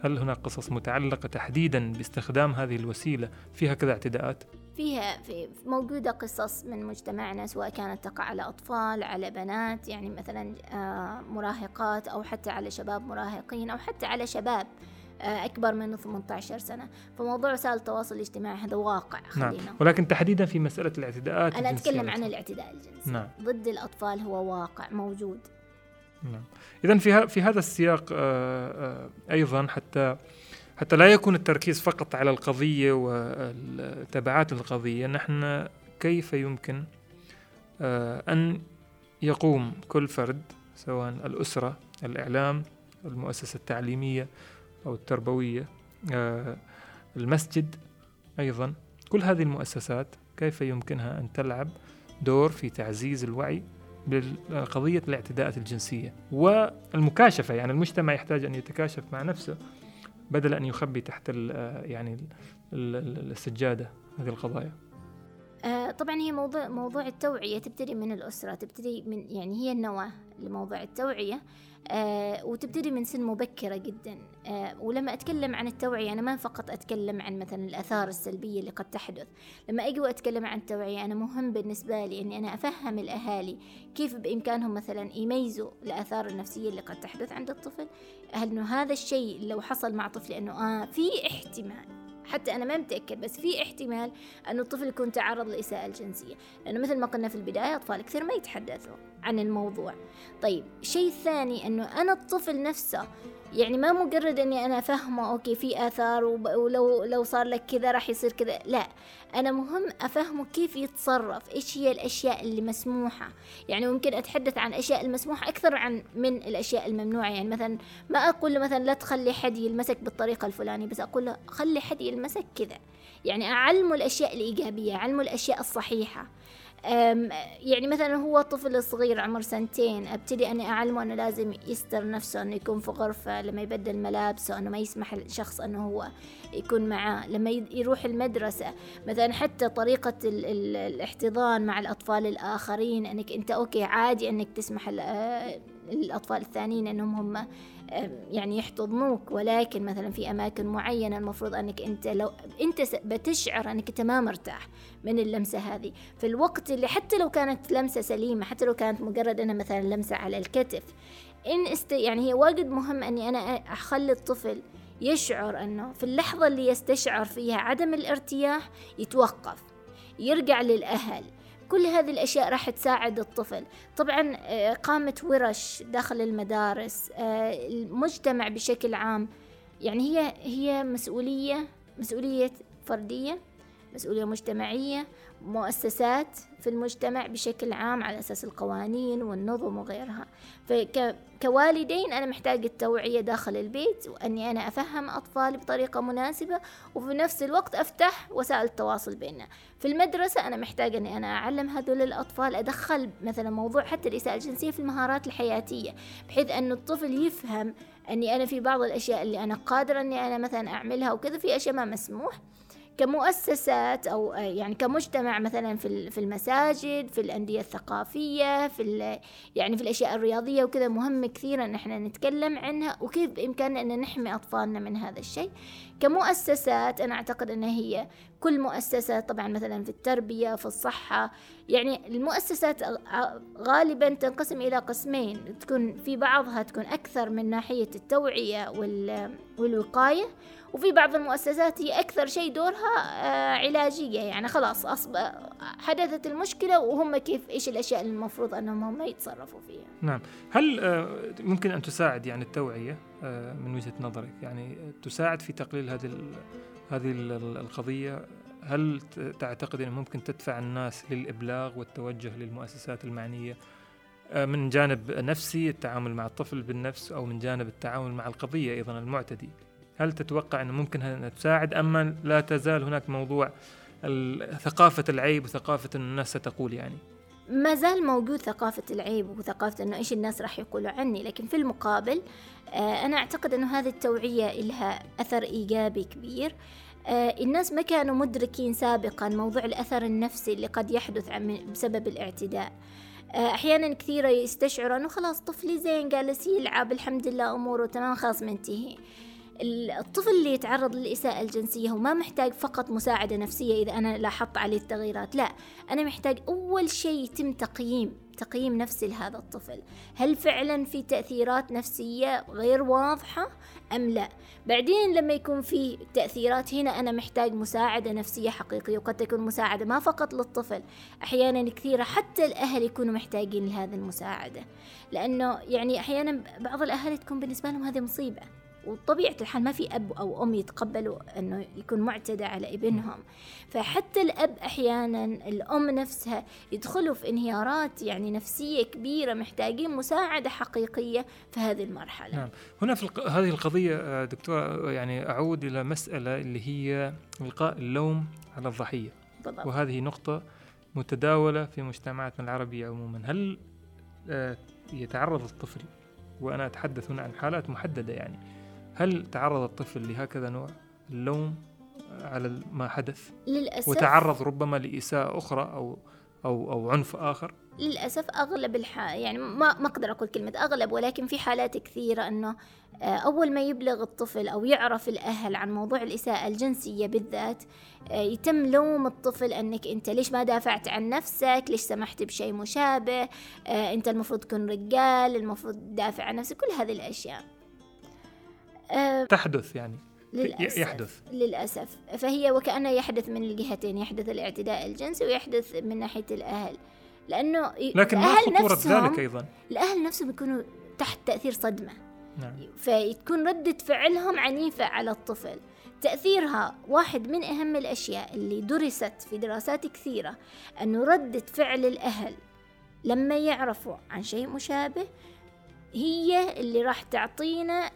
هل هناك قصص متعلقة تحديدا باستخدام هذه الوسيلة فيها كذا اعتداءات؟ فيها في موجودة قصص من مجتمعنا سواء كانت تقع على أطفال على بنات يعني مثلا آه، مراهقات أو حتى على شباب مراهقين أو حتى على شباب آه، أكبر من 18 سنة فموضوع وسائل التواصل الاجتماعي هذا واقع نعم. خلينا نعم. ولكن تحديدا في مسألة الاعتداءات أنا أتكلم عن الاعتداء الجنسي نعم. ضد الأطفال هو واقع موجود نعم إذا في في هذا السياق آه، آه، أيضا حتى حتى لا يكون التركيز فقط على القضية وتبعات القضية نحن كيف يمكن أن يقوم كل فرد سواء الأسرة الإعلام المؤسسة التعليمية أو التربوية آه، المسجد أيضا. كل هذه المؤسسات كيف يمكنها أن تلعب دور في تعزيز الوعي بقضية الاعتداءات الجنسية والمكاشفة؟ يعني المجتمع يحتاج أن يتكاشف مع نفسه بدل أن يخبي تحت ال يعني ال السجادة هذه القضايا. آه طبعا هي موضوع موضوع التوعية تبتدي من الأسرة تبتدي من يعني هي النواة. لموضوع التوعية. آه وتبتدي من سن مبكرة جدا. آه ولما أتكلم عن التوعية أنا ما فقط أتكلم عن مثلا الآثار السلبية اللي قد تحدث. لما أجي وأتكلم عن التوعية أنا مهم بالنسبة لي أني أنا أفهم الأهالي كيف بإمكانهم مثلا يميزوا الآثار النفسية اللي قد تحدث عند الطفل. هل أنه هذا الشيء لو حصل مع طفلي أنه آه في احتمال حتى أنا ما متأكد بس في احتمال أنه الطفل يكون تعرض للإساءة الجنسية. لأنه مثل ما قلنا في البداية أطفال كثير ما يتحدثوا عن الموضوع. طيب شيء ثاني أنه أنا الطفل نفسه يعني ما مجرد إني أنا فاهمة أوكي في آثار ولو لو صار لك كذا راح يصير كذا. لا أنا مهم أفهمه كيف يتصرف إيش هي الأشياء اللي مسموحة. يعني ممكن أتحدث عن أشياء المسموحة أكثر عن من الأشياء الممنوعة. يعني مثلا ما أقول له مثلا لا تخلي حد يلمسك بالطريقة الفلانية بس أقول له خلي حد يلمسك كذا. يعني أعلمه الأشياء الإيجابية أعلمه الأشياء الصحيحة. يعني مثلا هو طفل صغير عمر سنتين أبتدي أني أعلمه أنه لازم يستر نفسه أنه يكون في غرفة لما يبدل ملابسه أنه ما يسمح للشخص أنه هو يكون معاه لما يروح المدرسة. مثلا حتى طريقة ال ال الاحتضان مع الأطفال الآخرين أنك أنت أوكي عادي أنك تسمح للاطفال الثانيين إنهم هم يعني يحتضنوك. ولكن مثلا في أماكن معينة المفروض أنك أنت لو أنت بتشعر أنك انت ما مرتاح من اللمسة هذه. في الوقت اللي حتى لو كانت لمسة سليمة حتى لو كانت مجرد إنها مثلا لمسة على الكتف إن است يعني هي واجد مهم إني أنا أخلي الطفل يشعر إنه في اللحظة اللي يستشعر فيها عدم الارتياح يتوقف يرجع للأهل كل هذه الأشياء راح تساعد الطفل. طبعا آه، قامة ورش داخل المدارس آه، المجتمع بشكل عام. يعني هي هي مسؤولية مسؤولية فردية. مسؤولية مجتمعية مؤسسات في المجتمع بشكل عام على أساس القوانين والنظم وغيرها. فكوالدين أنا محتاج التوعية داخل البيت وأني أنا أفهم أطفالي بطريقة مناسبة وفي نفس الوقت أفتح وسائل التواصل بيننا. في المدرسة أنا محتاج أني أنا أعلم هذول الأطفال أدخل مثلا موضوع حتى الإساءة الجنسية في المهارات الحياتية بحيث أن الطفل يفهم أني أنا في بعض الأشياء اللي أنا قادرة أني أنا مثلا أعملها وكذا في أشياء ما مسموح. كمؤسسات أو يعني كمجتمع مثلا في في المساجد في الأندية الثقافية في يعني في الأشياء الرياضية وكذا مهم كثير إن إحنا نتكلم عنها وكيف بإمكاننا إن نحمي أطفالنا من هذا الشيء. كمؤسسات أنا أعتقد إن هي كل مؤسسة طبعا مثلا في التربية في الصحة يعني المؤسسات غالبا تنقسم إلى قسمين. تكون في بعضها تكون أكثر من ناحية التوعية والوقاية وفي بعض المؤسسات هي أكثر شيء دورها آه، علاجية. يعني خلاص أصب حدثت المشكلة وهم كيف إيش الأشياء اللي المفروض أنهم هم يتصرفوا فيها. نعم. هل آه، ممكن أن تساعد يعني التوعية آه، من وجهة نظرك؟ يعني تساعد في تقليل هذه هذه القضية هل تعتقد أنه ممكن تدفع الناس للإبلاغ والتوجه للمؤسسات المعنية من جانب نفسي التعامل مع الطفل بالنفس أو من جانب التعامل مع القضية أيضا المعتدي؟ هل تتوقع أنه ممكن أن تساعد أما لا تزال هناك موضوع ثقافة العيب وثقافة الناس ستقول يعني؟ ما زال موجود ثقافة العيب وثقافة أنه إيش الناس راح يقولوا عني لكن في المقابل آه، أنا أعتقد أنه هذه التوعية لها أثر إيجابي كبير. آه، الناس ما كانوا مدركين سابقا موضوع الأثر النفسي اللي قد يحدث بسبب الاعتداء. آه، أحيانا كثيرة يستشعروا أنه خلاص طفلي زين جالس يلعب الحمد لله أموره تمام خلاص منتهي. الطفل اللي يتعرض للإساءة الجنسية هو ما محتاج فقط مساعدة نفسية إذا أنا لاحظت عليه التغييرات لا أنا محتاج أول شيء يتم تقييم تقييم نفسي لهذا الطفل. هل فعلا في تأثيرات نفسية غير واضحة أم لا؟ بعدين لما يكون في تأثيرات هنا أنا محتاج مساعدة نفسية حقيقية وقد تكون مساعدة ما فقط للطفل أحيانا كثيرة حتى الأهل يكونوا محتاجين لهذه المساعدة. لأنه يعني أحيانا بعض الأهل تكون بالنسبة لهم هذه مصيبة. وطبيعة الحال ما في أب أو أم يتقبلوا أنه يكون معتدى على ابنهم. فحتى الأب أحيانا الأم نفسها يدخلوا في انهيارات يعني نفسية كبيرة محتاجين مساعدة حقيقية في هذه المرحلة. نعم. هنا في الق... هذه القضية آه، دكتورة يعني أعود إلى مسألة اللي هي إلقاء اللوم على الضحية. بالضبط. وهذه نقطة متداولة في مجتمعاتنا العربية عموما. هل آه، يتعرض الطفل وأنا أتحدث هنا عن حالات محددة يعني هل تعرض الطفل لهكذا نوع اللوم على ما حدث؟ للأسف وتعرض ربما لإساءة أخرى أو أو أو عنف آخر؟ للأسف أغلب الح... يعني ما ما أقدر أقول كلمة أغلب ولكن في حالات كثيرة أنه آه، أول ما يبلغ الطفل أو يعرف الأهل عن موضوع الإساءة الجنسية بالذات آه، يتم لوم الطفل أنك أنت ليش ما دافعت عن نفسك؟ ليش سمحت بشيء مشابه؟ آه، أنت المفروض تكون رجال المفروض تدافع عن نفسك كل هذه الأشياء. تحدث يعني للأسف يحدث. للأسف. فهي وكأنه يحدث من الجهتين يحدث الاعتداء الجنسي ويحدث من ناحية الأهل. لأنه لكن ما خطورة نفسهم ذلك أيضا. الأهل نفسهم يكونوا تحت تأثير صدمة. نعم. فتكون ردة فعلهم عنيفة على الطفل. تأثيرها واحد من أهم الأشياء اللي درست في دراسات كثيرة أنه ردة فعل الأهل لما يعرفوا عن شيء مشابه هي اللي راح تعطينا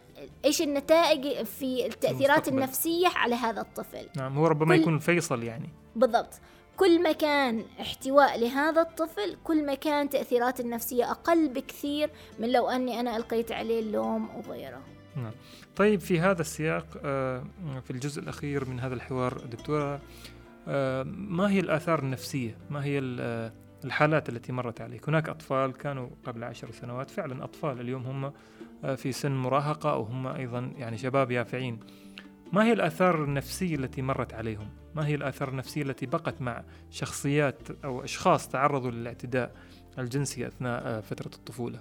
إيش النتائج في التأثيرات المستقبل. النفسية على هذا الطفل؟ نعم هو ربما كل- يكون فيصل يعني. بالضبط. كل ما كان احتواء لهذا الطفل كل ما كان تأثيرات النفسية أقل بكثير من لو أني أنا ألقيت عليه اللوم وغيره. نعم. طيب في هذا السياق آه، في الجزء الأخير من هذا الحوار دكتورة آه، ما هي الآثار النفسية؟ ما هي آه، الحالات التي مرت عليك؟ هناك أطفال كانوا قبل عشر سنوات فعلا أطفال اليوم هم في سن مراهقة أو هم أيضا يعني شباب يافعين. ما هي الآثار النفسية التي مرت عليهم؟ ما هي الآثار النفسية التي بقت مع شخصيات أو أشخاص تعرضوا للاعتداء الجنسي أثناء فترة الطفولة؟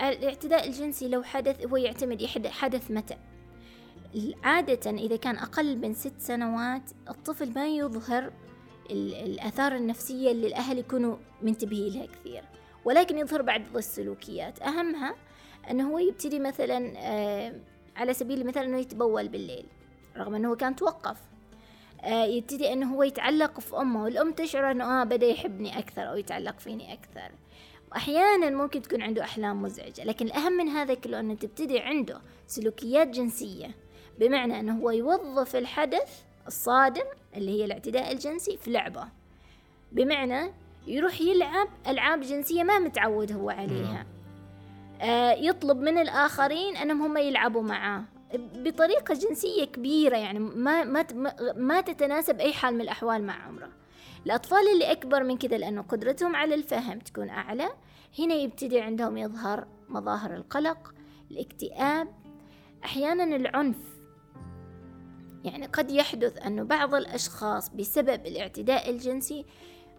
الاعتداء الجنسي لو حدث هو يعتمد حدث متى؟ عادة إذا كان أقل من ست سنوات الطفل ما يظهر ال- الآثار النفسية اللي الأهل يكونوا منتبهين لها كثير. ولكن يظهر بعض السلوكيات. أهمها أنه هو يبتدي مثلا آه، على سبيل المثال أنه يتبول بالليل رغم أنه كان توقف. آه، يبتدي أنه هو يتعلق في أمه والأم تشعر أنه آه بدأ يحبني أكثر أو يتعلق فيني أكثر. أحيانا ممكن تكون عنده أحلام مزعجة لكن الأهم من هذا كله أنه تبتدي عنده سلوكيات جنسية بمعنى أنه هو يوظف الحدث الصادم اللي هي الاعتداء الجنسي في لعبة. بمعنى يروح يلعب ألعاب جنسية ما متعود هو عليها. آه يطلب من الآخرين أنهم هم يلعبوا معاه. بطريقة جنسية كبيرة يعني ما ما ما- ما تتناسب أي حال من الأحوال مع عمره. الأطفال اللي أكبر من كذا لأنه قدرتهم على الفهم تكون أعلى. هنا يبتدي عندهم يظهر مظاهر القلق الاكتئاب أحيانا العنف. يعني قد يحدث أنه بعض الأشخاص بسبب الاعتداء الجنسي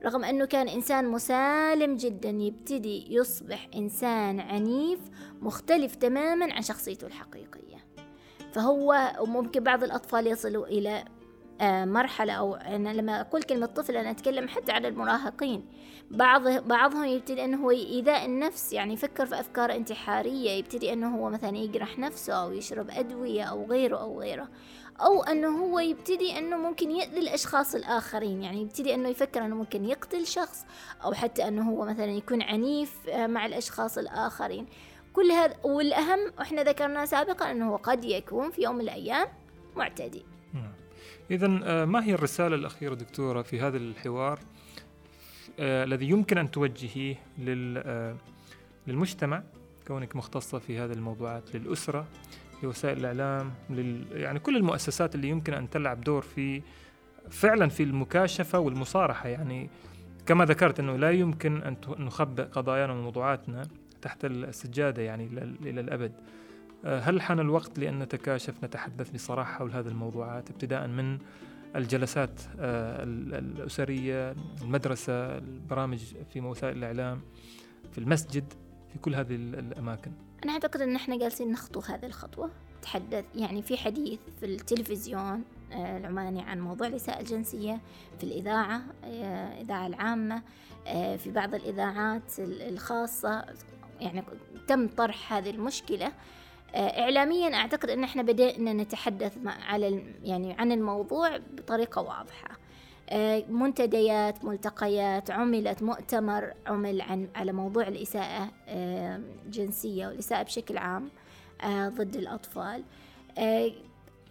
رغم أنه كان إنسان مسالم جدا يبتدي يصبح إنسان عنيف مختلف تماما عن شخصيته الحقيقية. فهو وممكن بعض الأطفال يصلوا إلى آه، مرحلة أو أنا لما أقول كلمة طفل أنا أتكلم حتى عن المراهقين. بعض بعضهم يبتدي أنه هو إيذاء النفس يعني يفكر في أفكار انتحارية يبتدي أنه هو مثلا يجرح نفسه أو يشرب أدوية أو غيره أو غيره. أو أنه هو يبتدي أنه ممكن يأذي الأشخاص الآخرين يعني يبتدي أنه يفكر أنه ممكن يقتل شخص أو حتى أنه هو مثلا يكون عنيف آه، مع الأشخاص الآخرين. كل هذا والأهم وإحنا ذكرنا سابقا أنه قد يكون في يوم من الأيام معتدي. إذا ما هي الرسالة الأخيرة دكتورة في هذا الحوار آه، الذي يمكن أن توجهيه لل آه، للمجتمع كونك مختصة في هذه الموضوعات للأسرة لوسائل الإعلام لل يعني كل المؤسسات اللي يمكن أن تلعب دور في فعلا في المكاشفة والمصارحة. يعني كما ذكرت أنه لا يمكن ت- نخبئ قضايانا وموضوعاتنا تحت السجادة يعني إلى الأبد. آه، هل حان الوقت لأن نتكاشف نتحدث بصراحة حول هذه الموضوعات ابتداء من الجلسات آه، ال- الأسرية المدرسة البرامج في وسائل الإعلام في المسجد في كل هذه ال- الأماكن؟ أنا أعتقد أن إحنا جالسين نخطو هذه الخطوة. تحدث يعني في حديث في التلفزيون آه، العماني عن موضوع الإساءة الجنسية في الإذاعة آه، الإذاعة العامة آه، في بعض الإذاعات ال- الخاصة. يعني تم طرح هذه المشكلة. آه، إعلاميا أعتقد أن إحنا بدأنا نتحدث على يعني عن الموضوع بطريقة واضحة. آه، منتديات ملتقيات عملت مؤتمر عمل عن على موضوع الإساءة الجنسية والإساءة بشكل عام ضد الأطفال.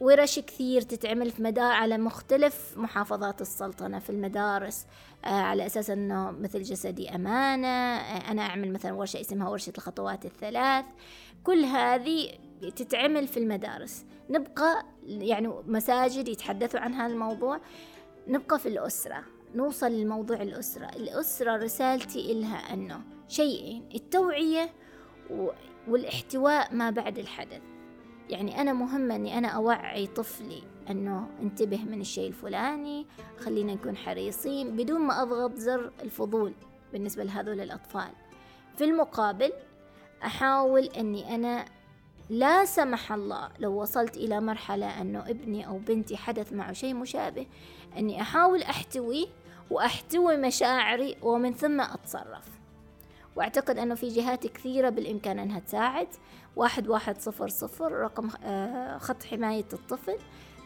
ورش كثير تتعمل في مدار على مختلف محافظات السلطنة في المدارس آه على أساس أنه مثل جسدي أمانة آه أنا أعمل مثلا ورشة اسمها ورشة الخطوات الثلاث. كل هذه تتعمل في المدارس. نبقى يعني مساجد يتحدثوا عن هذا الموضوع. نبقى في الأسرة نوصل لموضوع الأسرة. الأسرة رسالتي إلها أنه شيئين التوعية والاحتواء ما بعد الحدث. يعني أنا مهمة أني أنا أوعي طفلي أنه انتبه من الشيء الفلاني خلينا نكون حريصين بدون ما أضغط زر الفضول بالنسبة لهذول الأطفال. في المقابل أحاول أني أنا لا سمح الله لو وصلت إلى مرحلة أنه ابني أو بنتي حدث معه شيء مشابه أني أحاول أحتويه وأحتوي مشاعري ومن ثم أتصرف. وأعتقد أنه في جهات كثيرة بالإمكان أنها تساعد. واحد واحد صفر صفر رقم آه، خط حماية الطفل.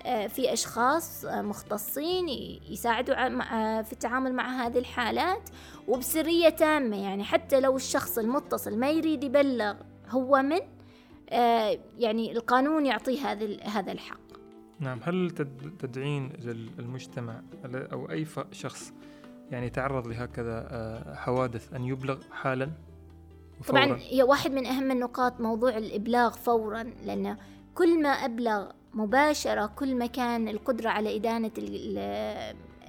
آه، في أشخاص آه، مختصين يساعدوا في التعامل مع هذه الحالات وبسرية تامة. يعني حتى لو الشخص المتصل ما يريد يبلغ هو من يعني القانون يعطيه هذا هذا الحق. نعم هل تدعين للمجتمع أو أي شخص يعني تعرض لهكذا آه، حوادث أن يبلغ حالا وفورا. طبعا هي واحد من أهم النقاط موضوع الإبلاغ فورا لأنه كل ما أبلغ مباشرة كل ما كان القدرة على إدانة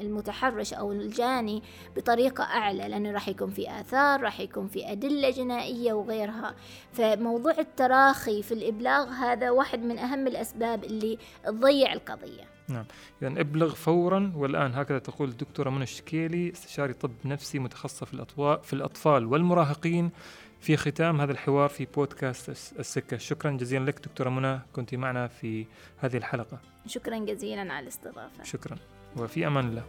المتحرش أو الجاني بطريقة أعلى لأنه راح يكون في آثار راح يكون في أدلة جنائية وغيرها. فموضوع التراخي في الإبلاغ هذا واحد من أهم الأسباب اللي تضيع القضية. نعم. إذا أبلغ فورا والآن هكذا تقول الدكتورة منى الشكيلي استشاري طب نفسي متخصصة في الأطفال في الأطفال والمراهقين في ختام هذا الحوار في بودكاست السكة. شكرا جزيلا لك دكتورة منى كنت معنا في هذه الحلقة. شكرا جزيلا على الاستضافة. شكرا. وفي أمان الله.